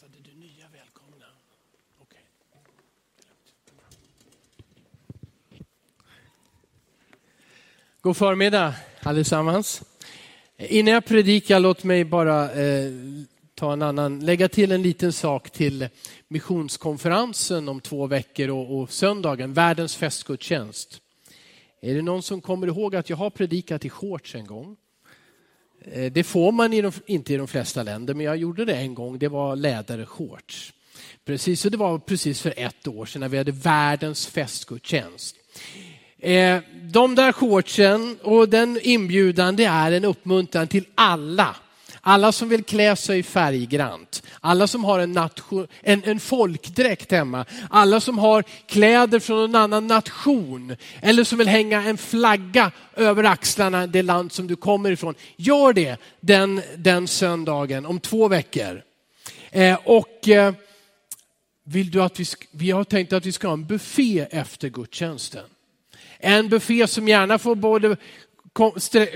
Hälsade du nya välkomna? Okej. God förmiddag allesammans. Innan jag predikar, låt mig bara eh, ta en annan, lägga till en liten sak till missionskonferensen om två veckor och, och söndagen, världens festgudstjänst. Är det någon som kommer ihåg att jag har predikat i shorts en gång? Eh, det får man i de, inte i de flesta länder, men jag gjorde det en gång. Det var lädershorts. Precis, och det var precis för ett år sedan när vi hade världens festgudstjänst. Eh, de där shortsen och den inbjudan, det är en uppmuntran till alla alla som vill klä sig färggrant, alla som har en, nation, en, en folkdräkt hemma, alla som har kläder från en annan nation eller som vill hänga en flagga över axlarna det land som du kommer ifrån. Gör det den, den söndagen om två veckor. Eh, och eh, vill du att vi, vi har tänkt att vi ska ha en buffé efter gudstjänsten. En buffé som gärna får både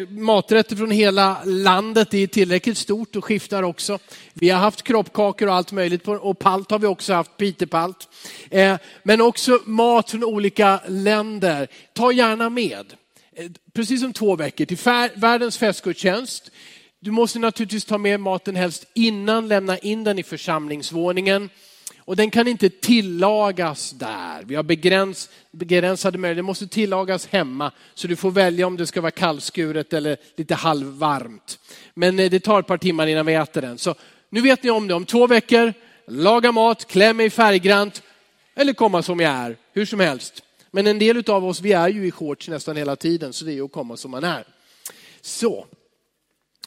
maträtter från hela landet. Det är tillräckligt stort och skiftar också. Vi har haft kroppkakor och allt möjligt och palt har vi också haft, pitepalt. Eh, men också mat från olika länder. Ta gärna med, eh, precis som två veckor, till världens festgudstjänst. Du måste naturligtvis ta med maten helst innan, lämna in den i församlingsvåningen. Och den kan inte tillagas där. Vi har begräns, begränsade möjligheter. Den måste tillagas hemma. Så du får välja om det ska vara kallskuret eller lite halvvarmt. Men eh, det tar ett par timmar innan vi äter den. Så nu vet ni om det. Om två veckor, laga mat, klä mig färggrant eller komma som jag är. Hur som helst. Men en del av oss, vi är ju i shorts nästan hela tiden. Så det är ju att komma som man är. Så.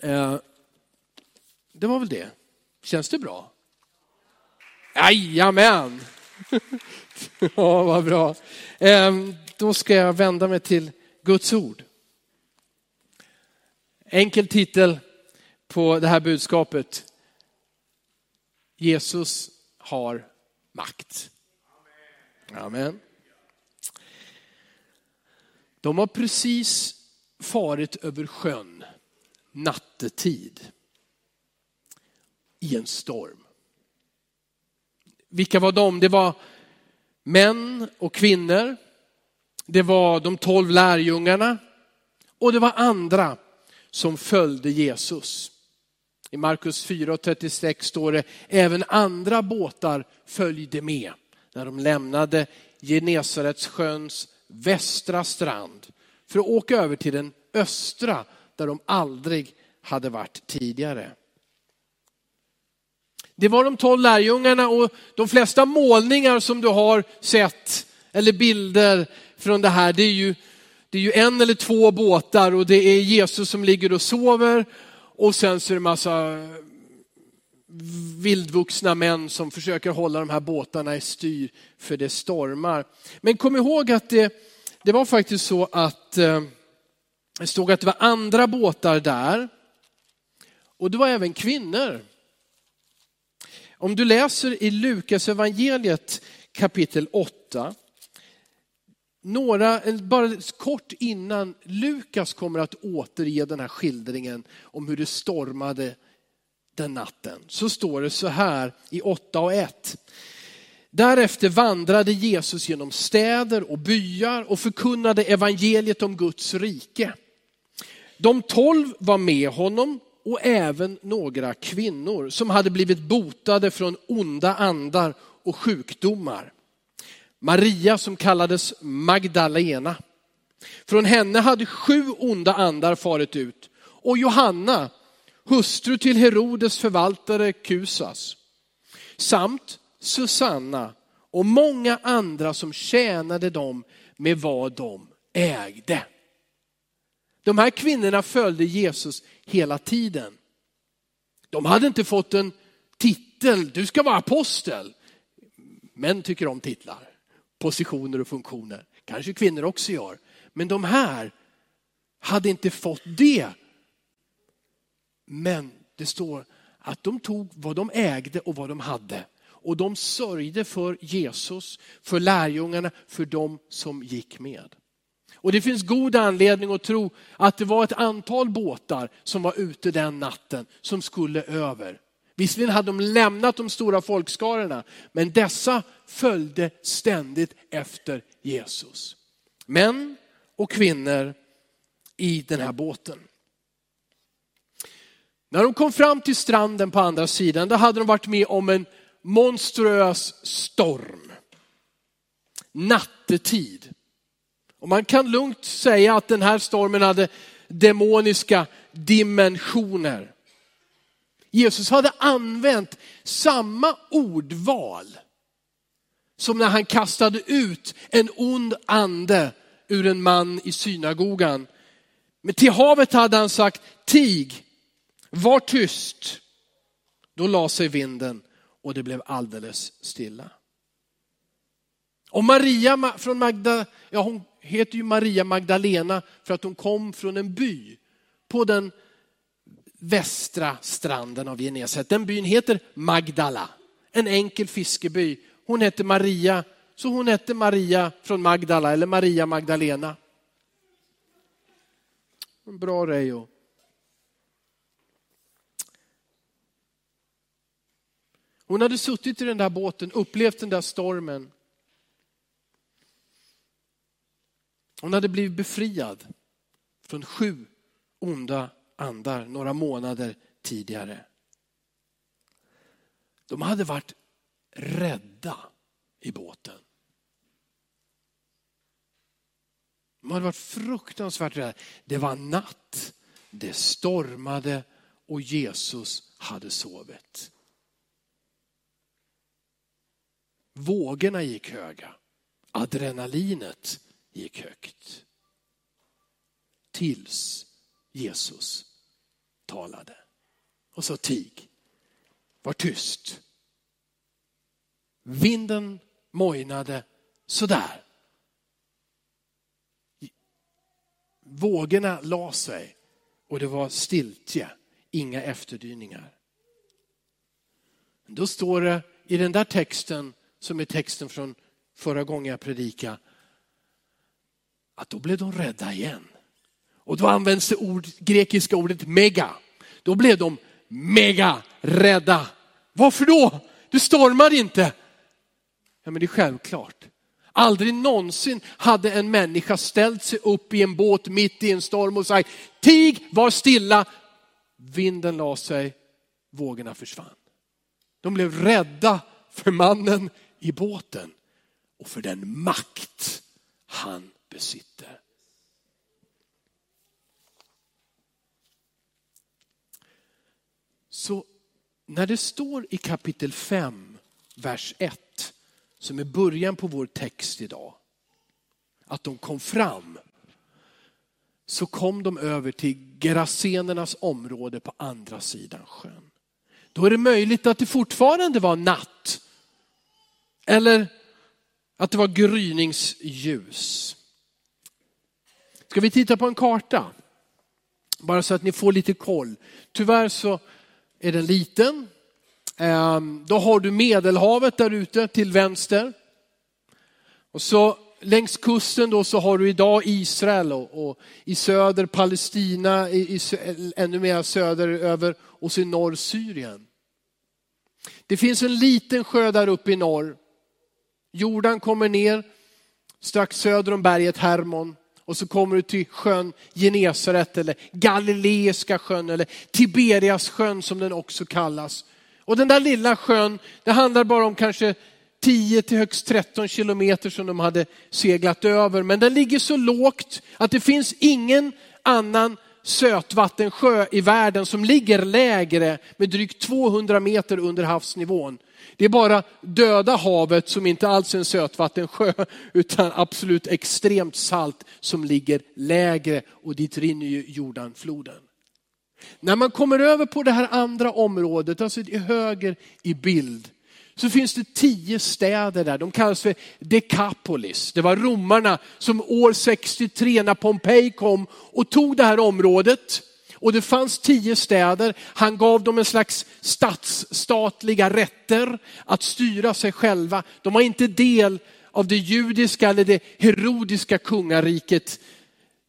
Eh, det var väl det. Känns det bra? Jajamän! ja, vad bra. Ehm, då ska jag vända mig till Guds ord. Enkel titel på det här budskapet. Jesus har makt. Amen. De har precis farit över sjön nattetid i en storm. Vilka var de? Det var män och kvinnor. Det var de tolv lärjungarna och det var andra som följde Jesus. I Markus 4.36 står det, även andra båtar följde med när de lämnade Genesarets sjöns västra strand för att åka över till den östra där de aldrig hade varit tidigare. Det var de tolv lärjungarna och de flesta målningar som du har sett, eller bilder från det här, det är ju, det är ju en eller två båtar och det är Jesus som ligger och sover och sen så är det massa vildvuxna män som försöker hålla de här båtarna i styr för det stormar. Men kom ihåg att det, det var faktiskt så att eh, det stod att det var andra båtar där och det var även kvinnor. Om du läser i Lukas evangeliet kapitel 8, några, bara kort innan Lukas kommer att återge den här skildringen om hur det stormade den natten, så står det så här i 8 och 1. Därefter vandrade Jesus genom städer och byar och förkunnade evangeliet om Guds rike. De tolv var med honom och även några kvinnor som hade blivit botade från onda andar och sjukdomar. Maria som kallades Magdalena. Från henne hade sju onda andar farit ut och Johanna, hustru till Herodes förvaltare Kusas, samt Susanna och många andra som tjänade dem med vad de ägde. De här kvinnorna följde Jesus hela tiden. De hade inte fått en titel, du ska vara apostel. Män tycker om titlar, positioner och funktioner. Kanske kvinnor också gör. Men de här hade inte fått det. Men det står att de tog vad de ägde och vad de hade. Och de sörjde för Jesus, för lärjungarna, för de som gick med. Och det finns god anledning att tro att det var ett antal båtar som var ute den natten som skulle över. Visserligen hade de lämnat de stora folkskarorna, men dessa följde ständigt efter Jesus. Män och kvinnor i den här båten. När de kom fram till stranden på andra sidan, då hade de varit med om en monstruös storm. Nattetid. Och man kan lugnt säga att den här stormen hade demoniska dimensioner. Jesus hade använt samma ordval som när han kastade ut en ond ande ur en man i synagogan. Men till havet hade han sagt, tig, var tyst. Då la sig vinden och det blev alldeles stilla. Och Maria från Magda, ja hon heter ju Maria Magdalena för att hon kom från en by på den västra stranden av Genesaret. Den byn heter Magdala, en enkel fiskeby. Hon hette Maria, så hon hette Maria från Magdala eller Maria Magdalena. En bra rejo. Hon hade suttit i den där båten, upplevt den där stormen. Hon hade blivit befriad från sju onda andar några månader tidigare. De hade varit rädda i båten. De hade varit fruktansvärt rädda. Det var natt, det stormade och Jesus hade sovit. Vågorna gick höga. Adrenalinet gick högt. Tills Jesus talade. Och sa tig. Var tyst. Vinden mojnade sådär. Vågorna la sig och det var stiltje, inga efterdyningar. Då står det i den där texten, som är texten från förra gången jag predikade, att då blev de rädda igen. Och då används det ord, grekiska ordet mega. Då blev de mega rädda. Varför då? Det stormar inte. Ja men det är självklart. Aldrig någonsin hade en människa ställt sig upp i en båt mitt i en storm och sagt, tig, var stilla. Vinden la sig, vågorna försvann. De blev rädda för mannen i båten och för den makt han besitter. Så när det står i kapitel 5, vers 1, som är början på vår text idag, att de kom fram, så kom de över till Gerasenernas område på andra sidan sjön. Då är det möjligt att det fortfarande var natt. Eller att det var gryningsljus. Ska vi titta på en karta? Bara så att ni får lite koll. Tyvärr så är den liten. Ehm, då har du Medelhavet där ute till vänster. Och så längs kusten då så har du idag Israel och, och i söder Palestina, i, i, ännu mer söderöver och så i norr Syrien. Det finns en liten sjö där uppe i norr. Jordan kommer ner strax söder om berget Hermon. Och så kommer du till sjön Genesaret eller Galileiska sjön eller Tiberias sjön som den också kallas. Och den där lilla sjön, det handlar bara om kanske 10 till högst 13 kilometer som de hade seglat över. Men den ligger så lågt att det finns ingen annan sötvattensjö i världen som ligger lägre med drygt 200 meter under havsnivån. Det är bara döda havet som inte alls är en sötvattensjö utan absolut extremt salt som ligger lägre och dit rinner ju Jordanfloden. När man kommer över på det här andra området, alltså i höger i bild, så finns det tio städer där. De kallas för Decapolis. Det var romarna som år 63 när Pompeji kom och tog det här området. Och det fanns tio städer. Han gav dem en slags stadsstatliga rätter att styra sig själva. De var inte del av det judiska eller det herodiska kungariket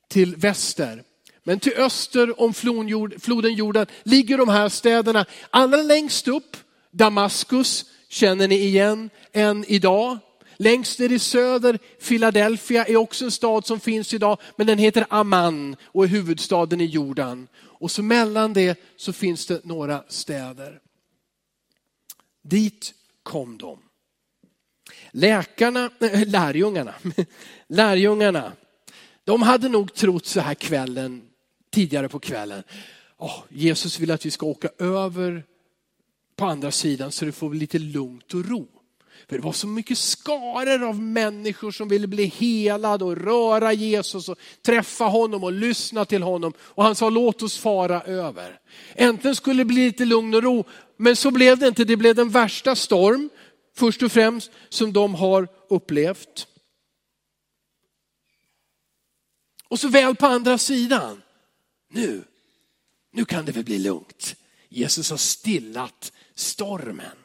till väster. Men till öster om floden Jordan ligger de här städerna. Allra längst upp, Damaskus, känner ni igen än idag. Längst ner i söder, Philadelphia är också en stad som finns idag, men den heter Amman och är huvudstaden i Jordan. Och så mellan det så finns det några städer. Dit kom de. Läkarna, äh, lärjungarna, lärjungarna, de hade nog trott så här kvällen, tidigare på kvällen. Oh, Jesus vill att vi ska åka över på andra sidan så det får bli lite lugnt och ro. För det var så mycket skaror av människor som ville bli helade och röra Jesus och träffa honom och lyssna till honom. Och han sa låt oss fara över. Äntligen skulle det bli lite lugn och ro, men så blev det inte. Det blev den värsta storm, först och främst, som de har upplevt. Och så väl på andra sidan, nu, nu kan det väl bli lugnt. Jesus har stillat stormen.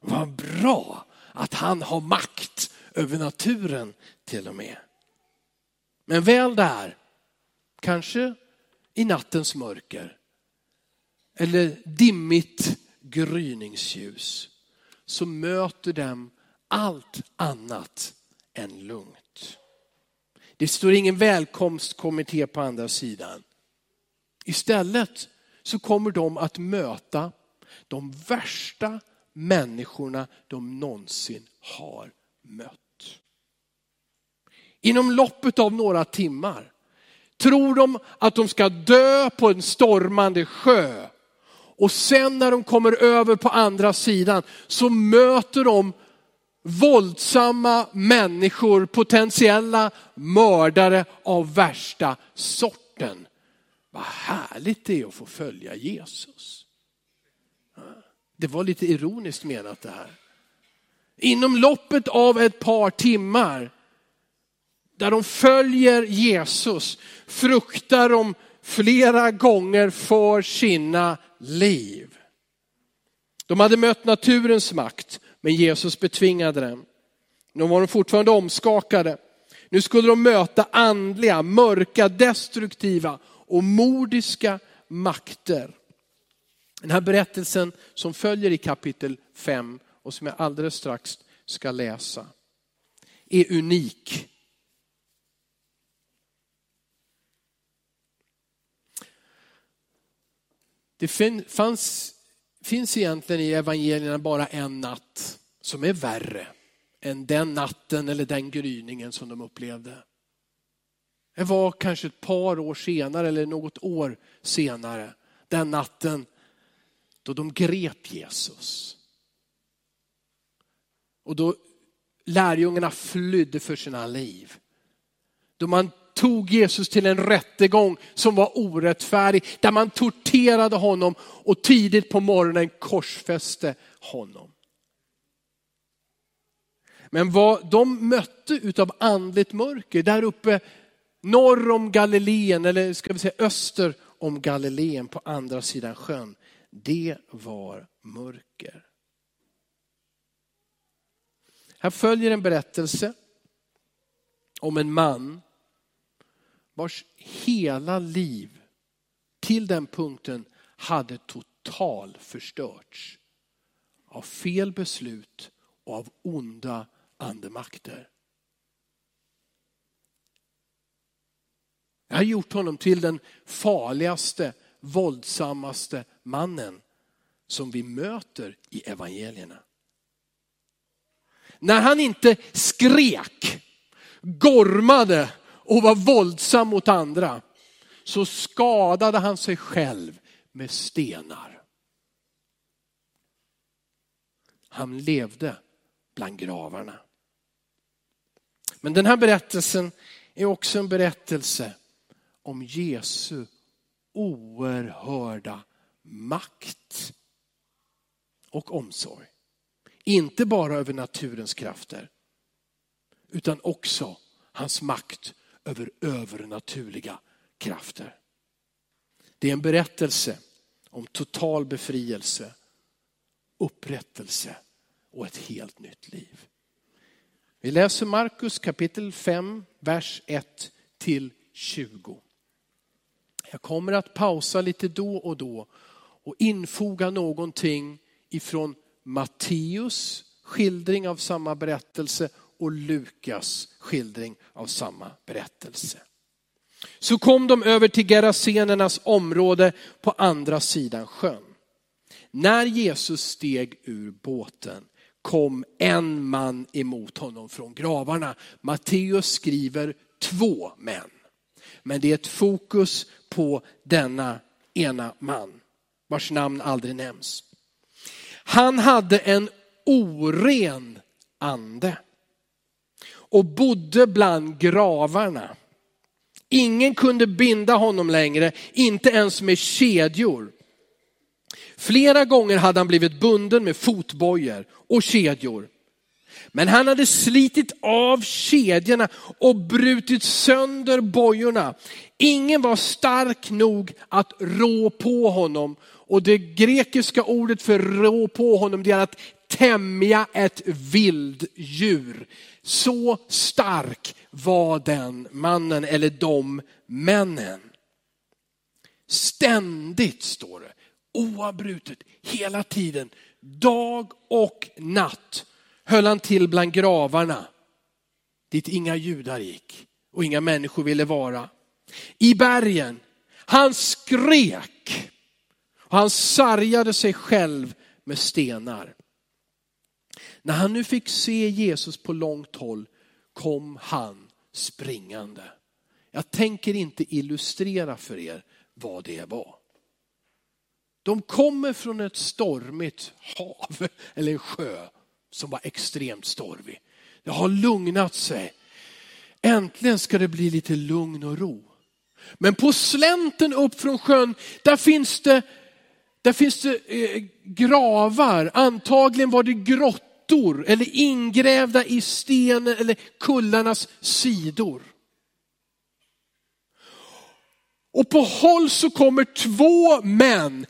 Vad bra att han har makt över naturen till och med. Men väl där, kanske i nattens mörker eller dimmigt gryningsljus, så möter dem allt annat än lugnt. Det står ingen välkomstkommitté på andra sidan. Istället så kommer de att möta de värsta människorna de någonsin har mött. Inom loppet av några timmar tror de att de ska dö på en stormande sjö. Och sen när de kommer över på andra sidan så möter de våldsamma människor, potentiella mördare av värsta sorten. Vad härligt det är att få följa Jesus. Det var lite ironiskt menat det här. Inom loppet av ett par timmar där de följer Jesus fruktar de flera gånger för sina liv. De hade mött naturens makt, men Jesus betvingade dem. Nu var de fortfarande omskakade. Nu skulle de möta andliga, mörka, destruktiva och mordiska makter. Den här berättelsen som följer i kapitel 5 och som jag alldeles strax ska läsa är unik. Det fanns, finns egentligen i evangelierna bara en natt som är värre än den natten eller den gryningen som de upplevde. Det var kanske ett par år senare eller något år senare, den natten då de grep Jesus. Och då lärjungarna flydde för sina liv. Då man tog Jesus till en rättegång som var orättfärdig, där man torterade honom och tidigt på morgonen korsfäste honom. Men vad de mötte utav andligt mörker där uppe norr om Galileen, eller ska vi säga öster om Galileen på andra sidan sjön, det var mörker. Här följer en berättelse om en man vars hela liv till den punkten hade total förstörts av fel beslut och av onda andemakter. Jag har gjort honom till den farligaste, våldsammaste mannen som vi möter i evangelierna. När han inte skrek, gormade och var våldsam mot andra så skadade han sig själv med stenar. Han levde bland gravarna. Men den här berättelsen är också en berättelse om Jesu oerhörda makt och omsorg. Inte bara över naturens krafter, utan också hans makt över övernaturliga krafter. Det är en berättelse om total befrielse, upprättelse och ett helt nytt liv. Vi läser Markus kapitel 5, vers 1 till 20. Jag kommer att pausa lite då och då och infoga någonting ifrån Matteus skildring av samma berättelse och Lukas skildring av samma berättelse. Så kom de över till Gerasenernas område på andra sidan sjön. När Jesus steg ur båten kom en man emot honom från gravarna. Matteus skriver två män. Men det är ett fokus på denna ena man, vars namn aldrig nämns. Han hade en oren ande och bodde bland gravarna. Ingen kunde binda honom längre, inte ens med kedjor. Flera gånger hade han blivit bunden med fotbojor och kedjor. Men han hade slitit av kedjorna och brutit sönder bojorna. Ingen var stark nog att rå på honom. Och det grekiska ordet för rå på honom det är att tämja ett vilddjur. Så stark var den mannen eller de männen. Ständigt står det, oavbrutet, hela tiden, dag och natt höll han till bland gravarna dit inga judar gick och inga människor ville vara. I bergen, han skrek och han sargade sig själv med stenar. När han nu fick se Jesus på långt håll kom han springande. Jag tänker inte illustrera för er vad det var. De kommer från ett stormigt hav eller en sjö som var extremt stormig. Det har lugnat sig. Äntligen ska det bli lite lugn och ro. Men på slänten upp från sjön, där finns det, där finns det eh, gravar. Antagligen var det grottor eller ingrävda i stenen eller kullarnas sidor. Och på håll så kommer två män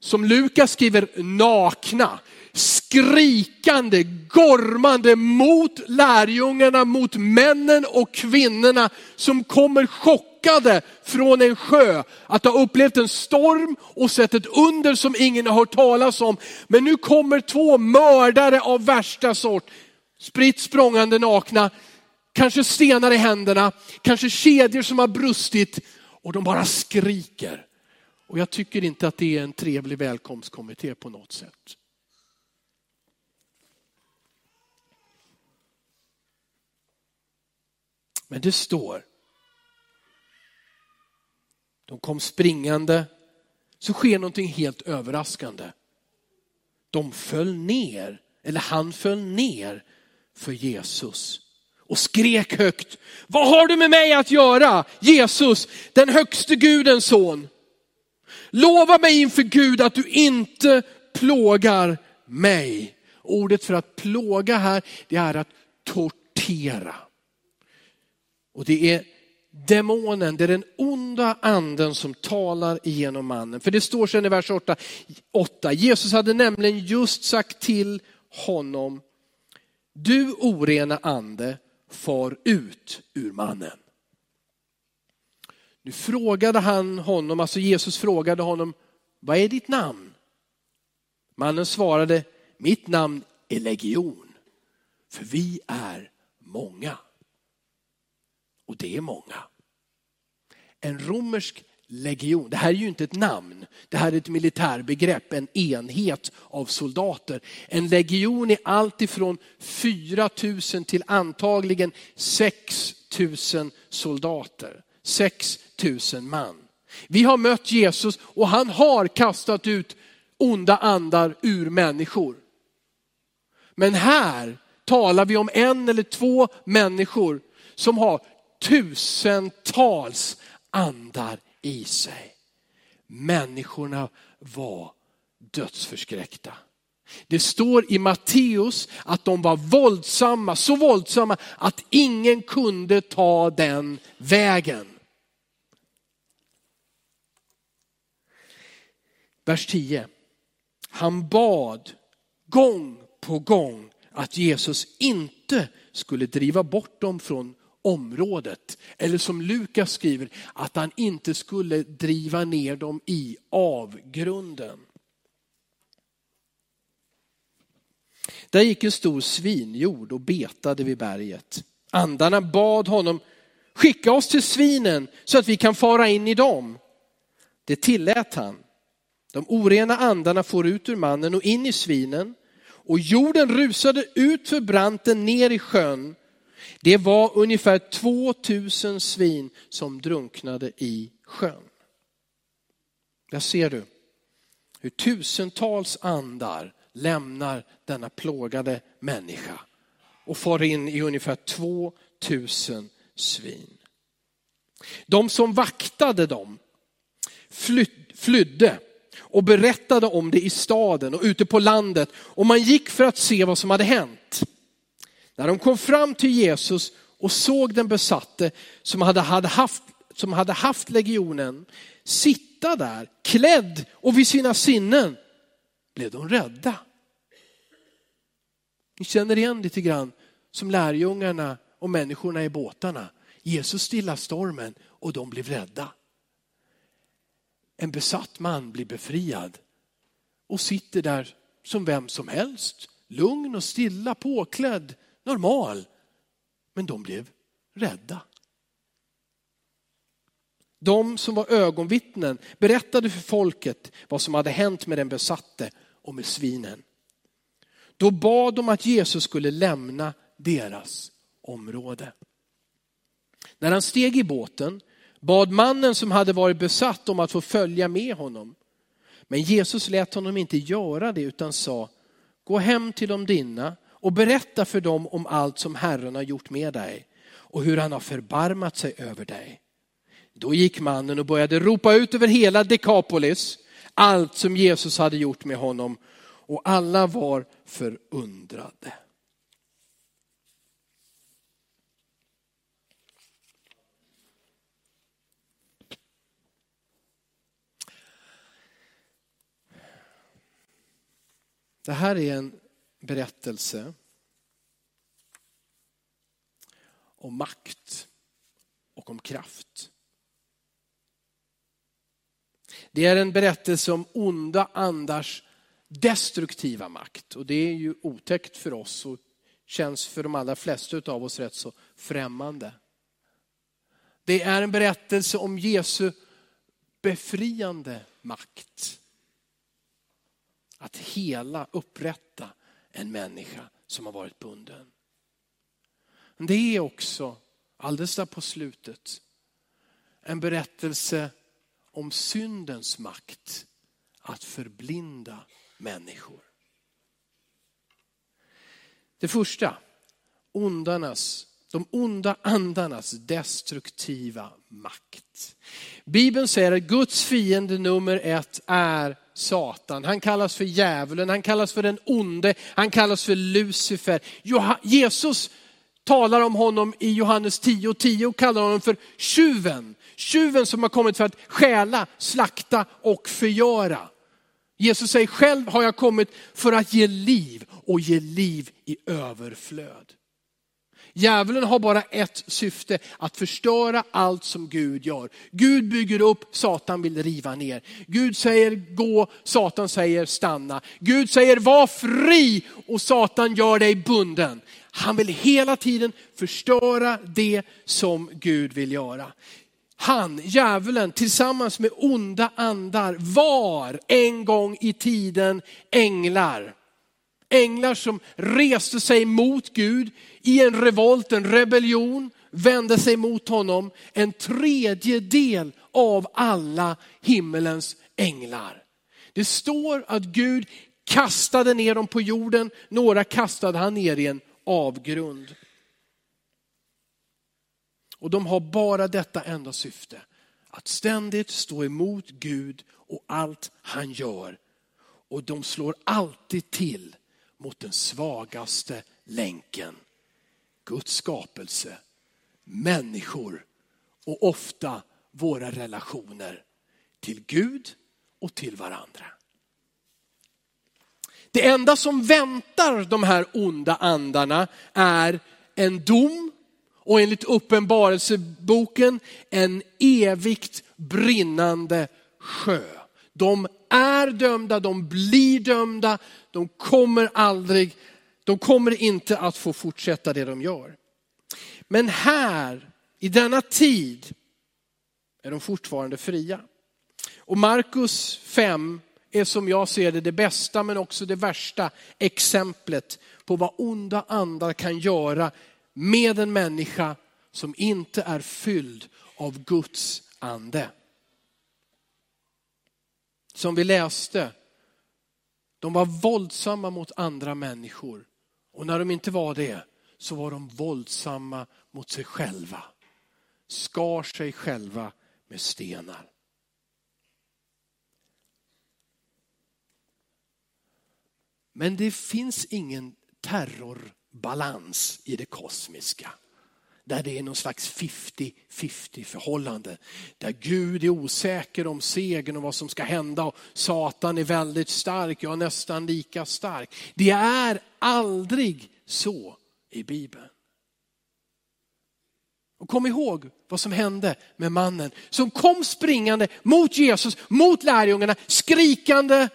som Lukas skriver nakna, skrikande, gormande mot lärjungarna, mot männen och kvinnorna som kommer chockade från en sjö. Att ha upplevt en storm och sett ett under som ingen har hört talas om. Men nu kommer två mördare av värsta sort, spritt språngande nakna, kanske stenar i händerna, kanske kedjor som har brustit och de bara skriker. Och jag tycker inte att det är en trevlig välkomstkommitté på något sätt. Men det står, de kom springande, så sker någonting helt överraskande. De föll ner, eller han föll ner för Jesus och skrek högt. Vad har du med mig att göra? Jesus, den högste Gudens son. Lova mig inför Gud att du inte plågar mig. Ordet för att plåga här, det är att tortera. Och det är demonen, det är den onda anden som talar igenom mannen. För det står sen i vers 8, 8 Jesus hade nämligen just sagt till honom, du orena ande, far ut ur mannen. Nu frågade han honom, alltså Jesus frågade honom, vad är ditt namn? Mannen svarade, mitt namn är legion, för vi är många. Och det är många. En romersk legion, det här är ju inte ett namn, det här är ett militärbegrepp, en enhet av soldater. En legion är allt ifrån 4 000 till antagligen 6 000 soldater. 6 000 man. Vi har mött Jesus och han har kastat ut onda andar ur människor. Men här talar vi om en eller två människor som har tusentals andar i sig. Människorna var dödsförskräckta. Det står i Matteus att de var våldsamma, så våldsamma att ingen kunde ta den vägen. Vers 10. Han bad gång på gång att Jesus inte skulle driva bort dem från området. Eller som Lukas skriver, att han inte skulle driva ner dem i avgrunden. Där gick en stor svinjord och betade vid berget. Andarna bad honom, skicka oss till svinen så att vi kan fara in i dem. Det tillät han. De orena andarna for ut ur mannen och in i svinen och jorden rusade ut för branten ner i sjön. Det var ungefär 2000 svin som drunknade i sjön. Där ser du hur tusentals andar lämnar denna plågade människa och far in i ungefär 2000 svin. De som vaktade dem flydde och berättade om det i staden och ute på landet och man gick för att se vad som hade hänt. När de kom fram till Jesus och såg den besatte som hade, hade, haft, som hade haft legionen sitta där klädd och vid sina sinnen blev de rädda. Ni känner igen lite grann som lärjungarna och människorna i båtarna. Jesus stilla stormen och de blev rädda. En besatt man blir befriad och sitter där som vem som helst. Lugn och stilla, påklädd, normal. Men de blev rädda. De som var ögonvittnen berättade för folket vad som hade hänt med den besatte och med svinen. Då bad de att Jesus skulle lämna deras område. När han steg i båten bad mannen som hade varit besatt om att få följa med honom. Men Jesus lät honom inte göra det utan sa, gå hem till de dina och berätta för dem om allt som Herren har gjort med dig och hur han har förbarmat sig över dig. Då gick mannen och började ropa ut över hela Dekapolis allt som Jesus hade gjort med honom och alla var förundrade. Det här är en berättelse om makt och om kraft. Det är en berättelse om onda andars destruktiva makt. Och det är ju otäckt för oss och känns för de allra flesta av oss rätt så främmande. Det är en berättelse om Jesu befriande makt. Att hela, upprätta en människa som har varit bunden. Men det är också, alldeles där på slutet, en berättelse om syndens makt att förblinda människor. Det första, ondarnas, de onda andarnas destruktiva makt. Bibeln säger att Guds fiende nummer ett är Satan. Han kallas för djävulen, han kallas för den onde, han kallas för Lucifer. Jesus talar om honom i Johannes 10 och 10 och kallar honom för tjuven. Tjuven som har kommit för att stjäla, slakta och förgöra. Jesus säger själv har jag kommit för att ge liv och ge liv i överflöd. Djävulen har bara ett syfte, att förstöra allt som Gud gör. Gud bygger upp, Satan vill riva ner. Gud säger gå, Satan säger stanna. Gud säger var fri och Satan gör dig bunden. Han vill hela tiden förstöra det som Gud vill göra han, djävulen, tillsammans med onda andar var en gång i tiden änglar. Änglar som reste sig mot Gud i en revolt, en rebellion, vände sig mot honom. En tredjedel av alla himmelens änglar. Det står att Gud kastade ner dem på jorden, några kastade han ner i en avgrund. Och de har bara detta enda syfte. Att ständigt stå emot Gud och allt han gör. Och de slår alltid till mot den svagaste länken. Guds skapelse, människor och ofta våra relationer till Gud och till varandra. Det enda som väntar de här onda andarna är en dom och enligt uppenbarelseboken en evigt brinnande sjö. De är dömda, de blir dömda, de kommer aldrig, de kommer inte att få fortsätta det de gör. Men här, i denna tid, är de fortfarande fria. Och Markus 5 är som jag ser det det bästa men också det värsta exemplet på vad onda andar kan göra med en människa som inte är fylld av Guds ande. Som vi läste, de var våldsamma mot andra människor. Och när de inte var det så var de våldsamma mot sig själva. Skar sig själva med stenar. Men det finns ingen terrorbalans i det kosmiska. Där det är någon slags 50-50 förhållande. Där Gud är osäker om segern och vad som ska hända och Satan är väldigt stark, ja nästan lika stark. Det är aldrig så i Bibeln. Och kom ihåg vad som hände med mannen som kom springande mot Jesus, mot lärjungarna, skrikande.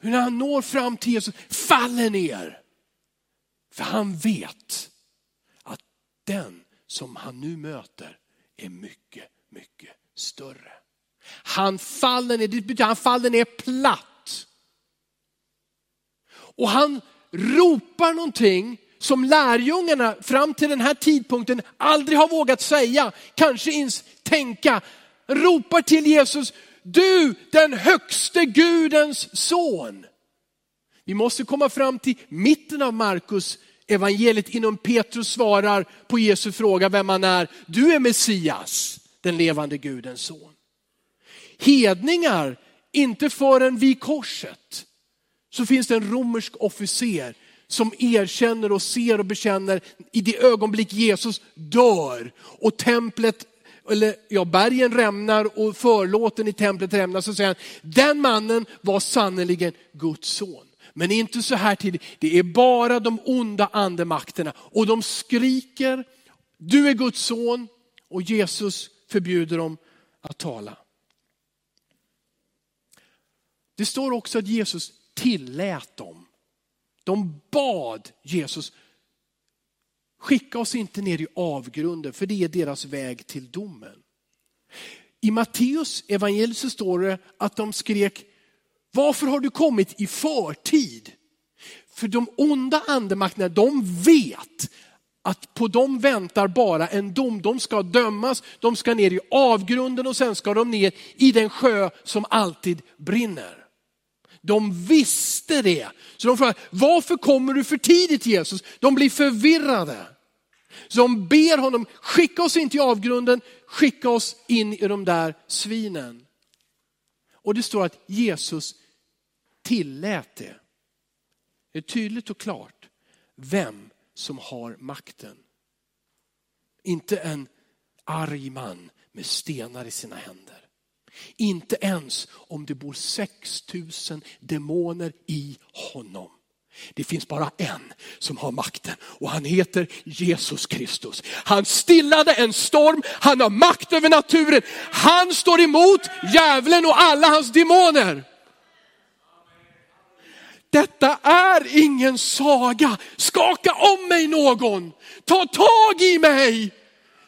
Hur när han når fram till Jesus faller ner. För han vet den som han nu möter är mycket, mycket större. Han faller ner, det betyder han faller ner platt. Och han ropar någonting som lärjungarna fram till den här tidpunkten aldrig har vågat säga, kanske ens tänka. Ropar till Jesus, du den högste Gudens son. Vi måste komma fram till mitten av Markus evangeliet innan Petrus svarar på Jesu fråga vem han är. Du är Messias, den levande Gudens son. Hedningar, inte förrän vid korset, så finns det en romersk officer som erkänner och ser och bekänner i det ögonblick Jesus dör och templet eller ja, bergen rämnar och förlåten i templet rämnar, så säger han, den mannen var sannerligen Guds son. Men inte så här tidigt, det är bara de onda andemakterna och de skriker, du är Guds son och Jesus förbjuder dem att tala. Det står också att Jesus tillät dem. De bad Jesus, skicka oss inte ner i avgrunden för det är deras väg till domen. I Matteus evangeliet så står det att de skrek, varför har du kommit i förtid? För de onda andemakterna, de vet att på dem väntar bara en dom. De ska dömas, de ska ner i avgrunden och sen ska de ner i den sjö som alltid brinner. De visste det. Så de frågar, varför kommer du för tidigt Jesus? De blir förvirrade. Så de ber honom, skicka oss in till avgrunden, skicka oss in i de där svinen. Och det står att Jesus tillät det. Det är tydligt och klart vem som har makten. Inte en arg man med stenar i sina händer. Inte ens om det bor 6000 demoner i honom. Det finns bara en som har makten och han heter Jesus Kristus. Han stillade en storm, han har makt över naturen. Han står emot djävulen och alla hans demoner. Detta är ingen saga. Skaka om mig någon. Ta tag i mig.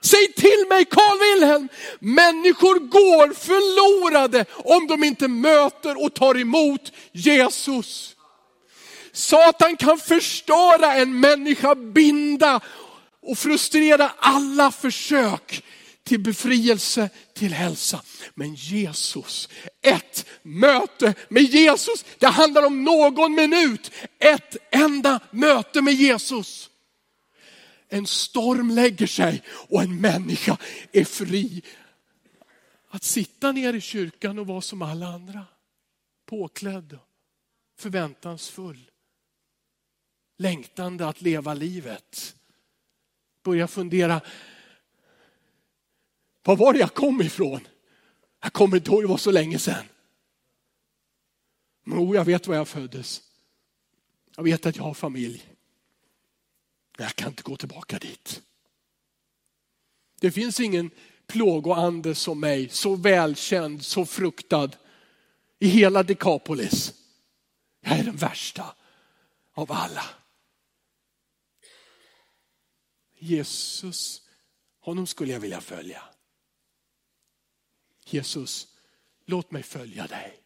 Säg till mig Carl Wilhelm, människor går förlorade om de inte möter och tar emot Jesus. Satan kan förstöra en människa, binda och frustrera alla försök till befrielse, till hälsa. Men Jesus, ett möte med Jesus, det handlar om någon minut. Ett enda möte med Jesus. En storm lägger sig och en människa är fri att sitta ner i kyrkan och vara som alla andra. Påklädd, förväntansfull, längtande att leva livet. Börja fundera, var var det jag kom ifrån? Jag kommer inte ihåg, det var så länge sedan. Men oh, jag vet var jag föddes. Jag vet att jag har familj. Men jag kan inte gå tillbaka dit. Det finns ingen plågoande som mig, så välkänd, så fruktad i hela Dekapolis. Jag är den värsta av alla. Jesus, honom skulle jag vilja följa. Jesus, låt mig följa dig.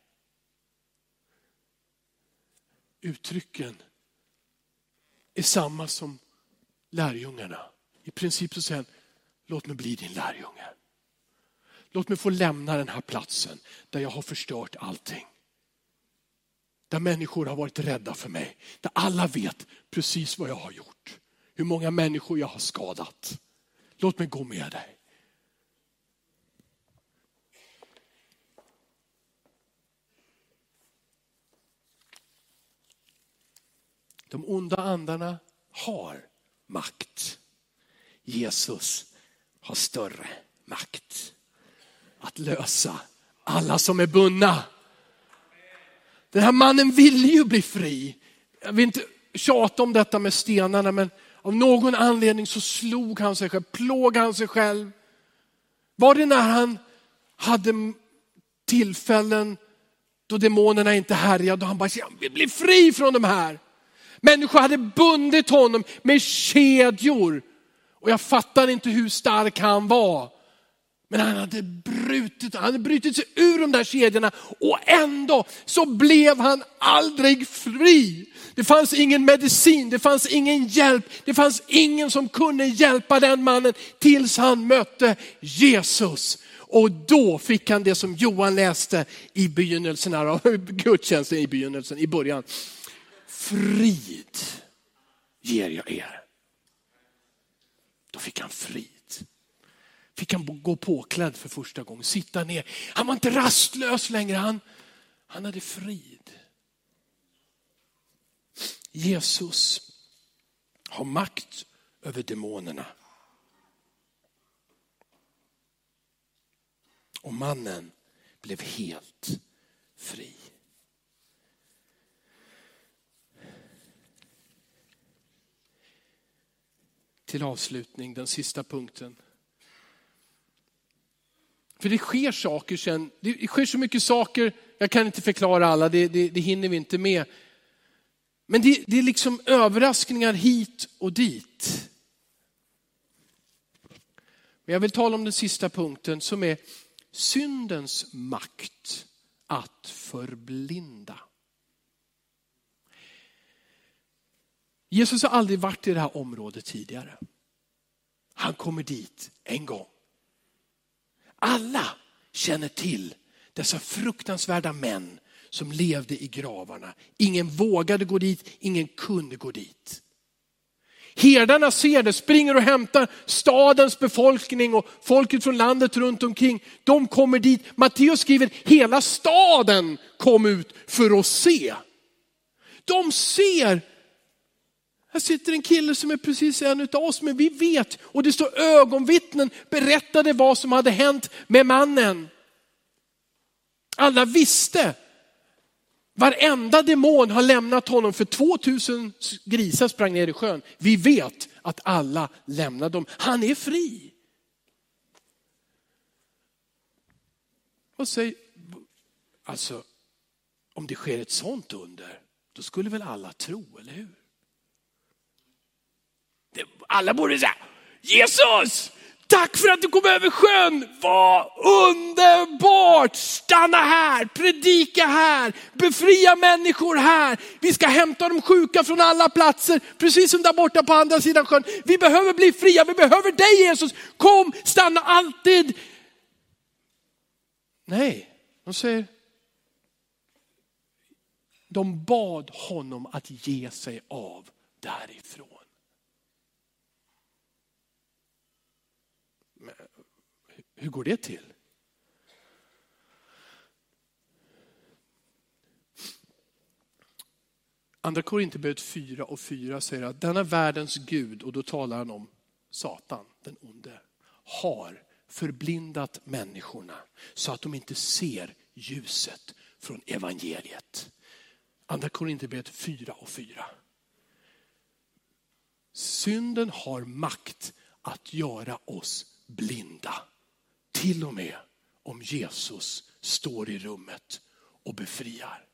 Uttrycken är samma som lärjungarna. I princip så säger han, låt mig bli din lärjunge. Låt mig få lämna den här platsen där jag har förstört allting. Där människor har varit rädda för mig. Där alla vet precis vad jag har gjort. Hur många människor jag har skadat. Låt mig gå med dig. De onda andarna har makt. Jesus har större makt att lösa alla som är bundna. Den här mannen ville ju bli fri. Jag vill inte tjata om detta med stenarna men av någon anledning så slog han sig själv, plågade han sig själv. Var det när han hade tillfällen då demonerna inte härjade och han bara, jag vill bli fri från de här. Människor hade bundit honom med kedjor. Och jag fattar inte hur stark han var. Men han hade brutit, han hade brutit sig ur de där kedjorna och ändå så blev han aldrig fri. Det fanns ingen medicin, det fanns ingen hjälp, det fanns ingen som kunde hjälpa den mannen tills han mötte Jesus. Och då fick han det som Johan läste i begynnelsen av gudstjänsten i begynnelsen, i början. Frid ger jag er. Då fick han frid. Fick han gå påklädd för första gången, sitta ner. Han var inte rastlös längre, han, han hade frid. Jesus har makt över demonerna. Och mannen blev helt fri. Till avslutning, den sista punkten. För det sker saker sen, det sker så mycket saker, jag kan inte förklara alla, det, det, det hinner vi inte med. Men det, det är liksom överraskningar hit och dit. Men jag vill tala om den sista punkten som är syndens makt att förblinda. Jesus har aldrig varit i det här området tidigare. Han kommer dit en gång. Alla känner till dessa fruktansvärda män som levde i gravarna. Ingen vågade gå dit, ingen kunde gå dit. Herdarna ser det, springer och hämtar stadens befolkning och folket från landet runt omkring. De kommer dit. Matteus skriver, hela staden kom ut för att se. De ser här sitter en kille som är precis en av oss, men vi vet, och det står ögonvittnen berättade vad som hade hänt med mannen. Alla visste. Varenda demon har lämnat honom för 2000 grisar sprang ner i sjön. Vi vet att alla lämnade dem. Han är fri. Och säg, alltså, om det sker ett sånt under, då skulle väl alla tro, eller hur? Alla borde säga, Jesus, tack för att du kom över sjön. Vad underbart! Stanna här, predika här, befria människor här. Vi ska hämta de sjuka från alla platser, precis som där borta på andra sidan sjön. Vi behöver bli fria, vi behöver dig Jesus. Kom, stanna alltid. Nej, de säger, de bad honom att ge sig av därifrån. Hur går det till? Andra Korinthierbrevet 4 och 4 säger att denna världens Gud, och då talar han om Satan, den onde, har förblindat människorna så att de inte ser ljuset från evangeliet. Andra Korinthierbrevet 4 och 4. Synden har makt att göra oss blinda. Till och med om Jesus står i rummet och befriar.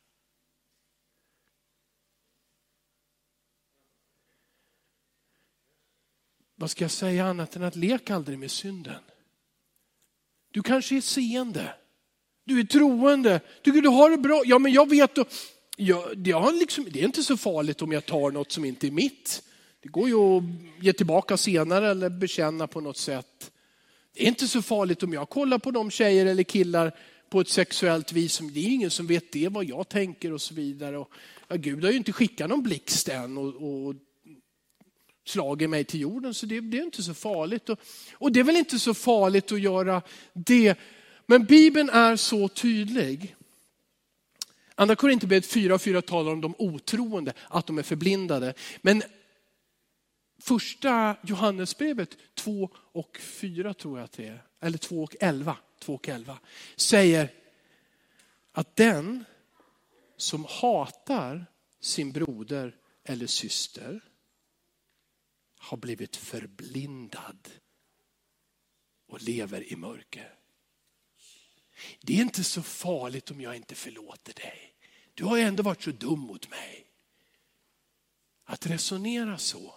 Vad ska jag säga annat än att lek aldrig med synden. Du kanske är seende. Du är troende. Tycker du har det bra? Ja, men jag vet. Ja, det, har liksom, det är inte så farligt om jag tar något som inte är mitt. Det går ju att ge tillbaka senare eller bekänna på något sätt. Det är inte så farligt om jag kollar på de tjejer eller killar på ett sexuellt vis. Det är ingen som vet det, vad jag tänker och så vidare. Och, ja, Gud har ju inte skickat någon blixt än och, och slagit mig till jorden, så det, det är inte så farligt. Och, och det är väl inte så farligt att göra det. Men Bibeln är så tydlig. Andra Korinthierbrevet 4 och 4 talar om de otroende, att de är förblindade. Men första Johannesbrevet 2 och 4 tror jag att det är, eller 2 och 11, 2 och 11 säger att den som hatar sin broder eller syster har blivit förblindad och lever i mörker. Det är inte så farligt om jag inte förlåter dig. Du har ju ändå varit så dum mot mig. Att resonera så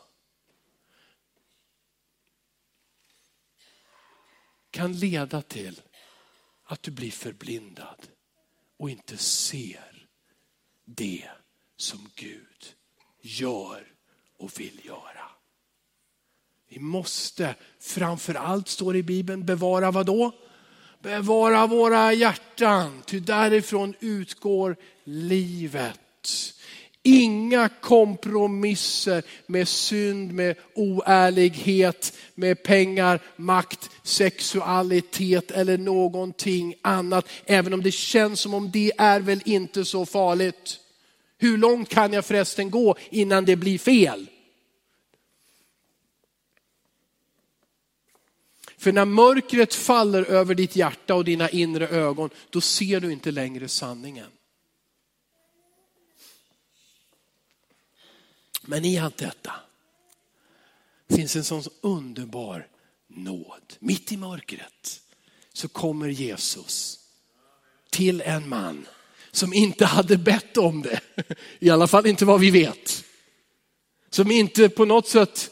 kan leda till att du blir förblindad och inte ser det som Gud gör och vill göra. Vi måste framför allt, står det i Bibeln, bevara vad då? Bevara våra hjärtan, ty därifrån utgår livet. Inga kompromisser med synd, med oärlighet, med pengar, makt, sexualitet eller någonting annat. Även om det känns som om det är väl inte så farligt. Hur långt kan jag förresten gå innan det blir fel? För när mörkret faller över ditt hjärta och dina inre ögon, då ser du inte längre sanningen. Men i allt detta finns en sån underbar nåd. Mitt i mörkret så kommer Jesus till en man som inte hade bett om det. I alla fall inte vad vi vet. Som inte på något sätt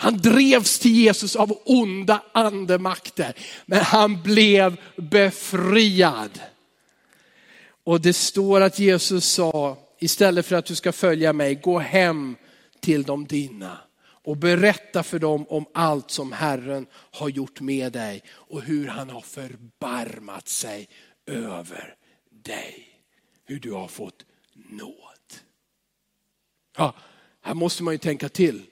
han drevs till Jesus av onda andemakter, men han blev befriad. Och det står att Jesus sa, istället för att du ska följa mig, gå hem till de dina och berätta för dem om allt som Herren har gjort med dig och hur han har förbarmat sig över dig. Hur du har fått nåd. Ja, här måste man ju tänka till.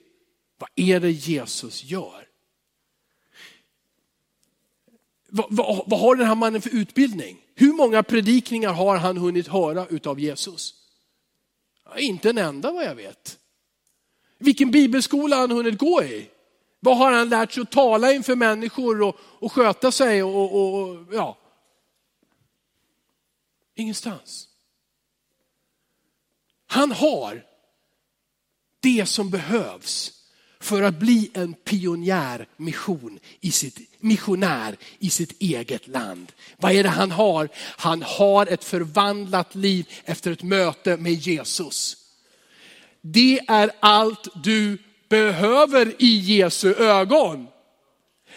Vad är det Jesus gör? Vad, vad, vad, har den här mannen för utbildning? Hur många predikningar har han hunnit höra utav Jesus? Inte en enda vad jag vet. Vilken bibelskola har han hunnit gå i? Vad har han lärt sig att tala inför människor och, och sköta sig? Och, och, och, ja. Ingenstans. Han har det som behövs för att bli en pionjärmission i sitt, missionär i sitt eget land. Vad är det han har? Han har ett förvandlat liv efter ett möte med Jesus. Det är allt du behöver i Jesu ögon.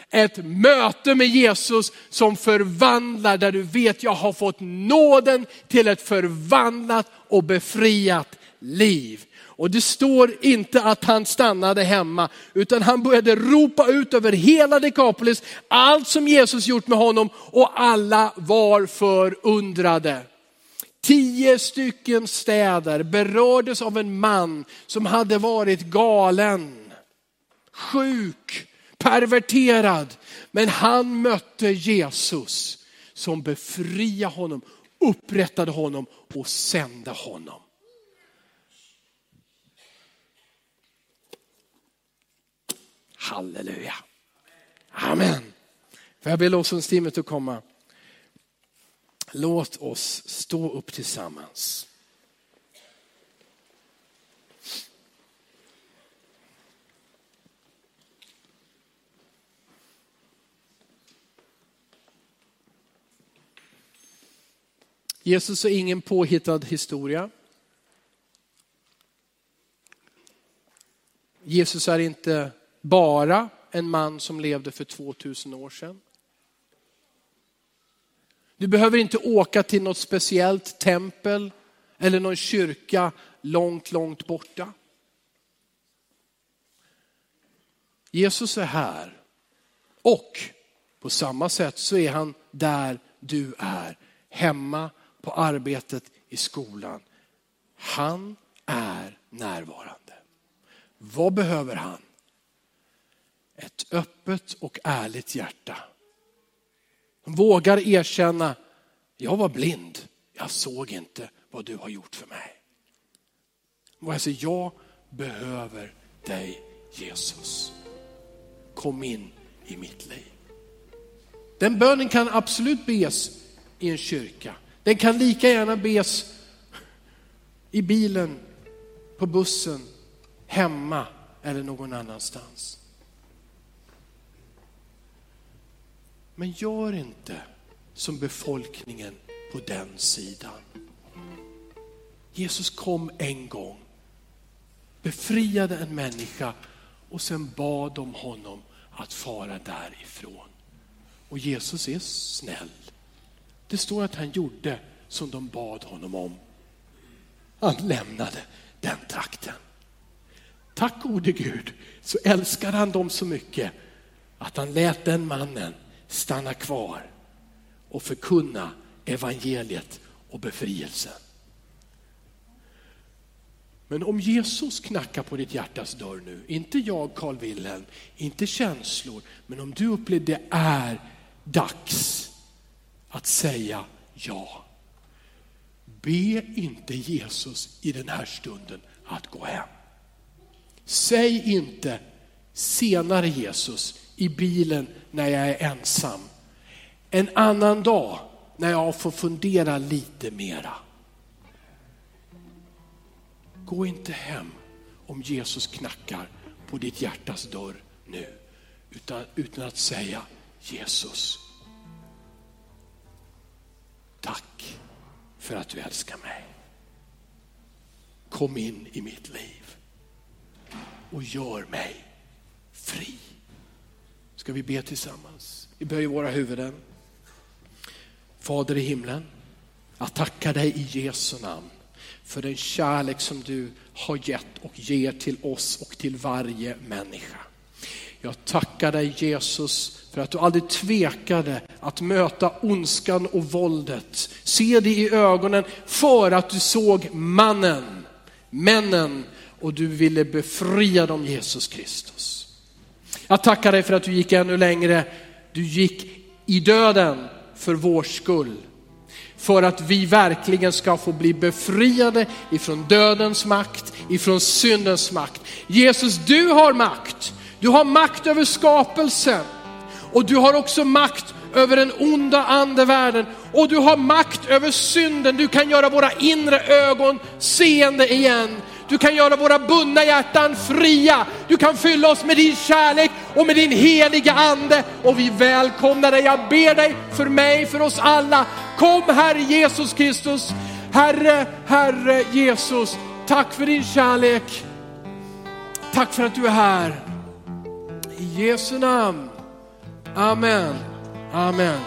Ett möte med Jesus som förvandlar, där du vet jag har fått nåden till ett förvandlat och befriat liv. Och det står inte att han stannade hemma, utan han började ropa ut över hela Dekapolis, allt som Jesus gjort med honom och alla var förundrade. Tio stycken städer berördes av en man som hade varit galen, sjuk, perverterad. Men han mötte Jesus som befriade honom, upprättade honom och sände honom. Halleluja. Amen. Får jag be lovsångsteamet att komma? Låt oss stå upp tillsammans. Jesus är ingen påhittad historia. Jesus är inte bara en man som levde för 2000 år sedan. Du behöver inte åka till något speciellt tempel eller någon kyrka långt, långt borta. Jesus är här och på samma sätt så är han där du är, hemma, på arbetet, i skolan. Han är närvarande. Vad behöver han? Ett öppet och ärligt hjärta. De vågar erkänna, jag var blind, jag såg inte vad du har gjort för mig. Jag säger, jag behöver dig Jesus. Kom in i mitt liv. Den bönen kan absolut bes i en kyrka. Den kan lika gärna bes i bilen, på bussen, hemma eller någon annanstans. Men gör inte som befolkningen på den sidan. Jesus kom en gång, befriade en människa och sen bad de honom att fara därifrån. Och Jesus är snäll. Det står att han gjorde som de bad honom om. Han lämnade den trakten. Tack gode Gud så älskade han dem så mycket att han lät den mannen stanna kvar och förkunna evangeliet och befrielsen. Men om Jesus knackar på ditt hjärtas dörr nu, inte jag Carl Wilhelm, inte känslor, men om du upplever det är dags att säga ja. Be inte Jesus i den här stunden att gå hem. Säg inte senare Jesus i bilen när jag är ensam. En annan dag när jag får fundera lite mera. Gå inte hem om Jesus knackar på ditt hjärtas dörr nu, utan, utan att säga Jesus, tack för att du älskar mig. Kom in i mitt liv och gör mig fri. Ska vi be tillsammans? Vi böjer våra huvuden. Fader i himlen, jag tackar dig i Jesu namn för den kärlek som du har gett och ger till oss och till varje människa. Jag tackar dig Jesus för att du aldrig tvekade att möta ondskan och våldet. Se det i ögonen för att du såg mannen, männen och du ville befria dem Jesus Kristus. Jag tackar dig för att du gick ännu längre. Du gick i döden för vår skull. För att vi verkligen ska få bli befriade ifrån dödens makt, ifrån syndens makt. Jesus, du har makt. Du har makt över skapelsen och du har också makt över den onda andevärlden och du har makt över synden. Du kan göra våra inre ögon seende igen. Du kan göra våra bundna hjärtan fria. Du kan fylla oss med din kärlek och med din heliga ande. Och vi välkomnar dig. Jag ber dig för mig, för oss alla. Kom Herre Jesus Kristus. Herre, Herre Jesus. Tack för din kärlek. Tack för att du är här. I Jesu namn. Amen. Amen.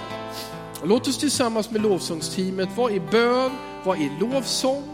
låt oss tillsammans med lovsångsteamet vara i bön, vara i lovsång.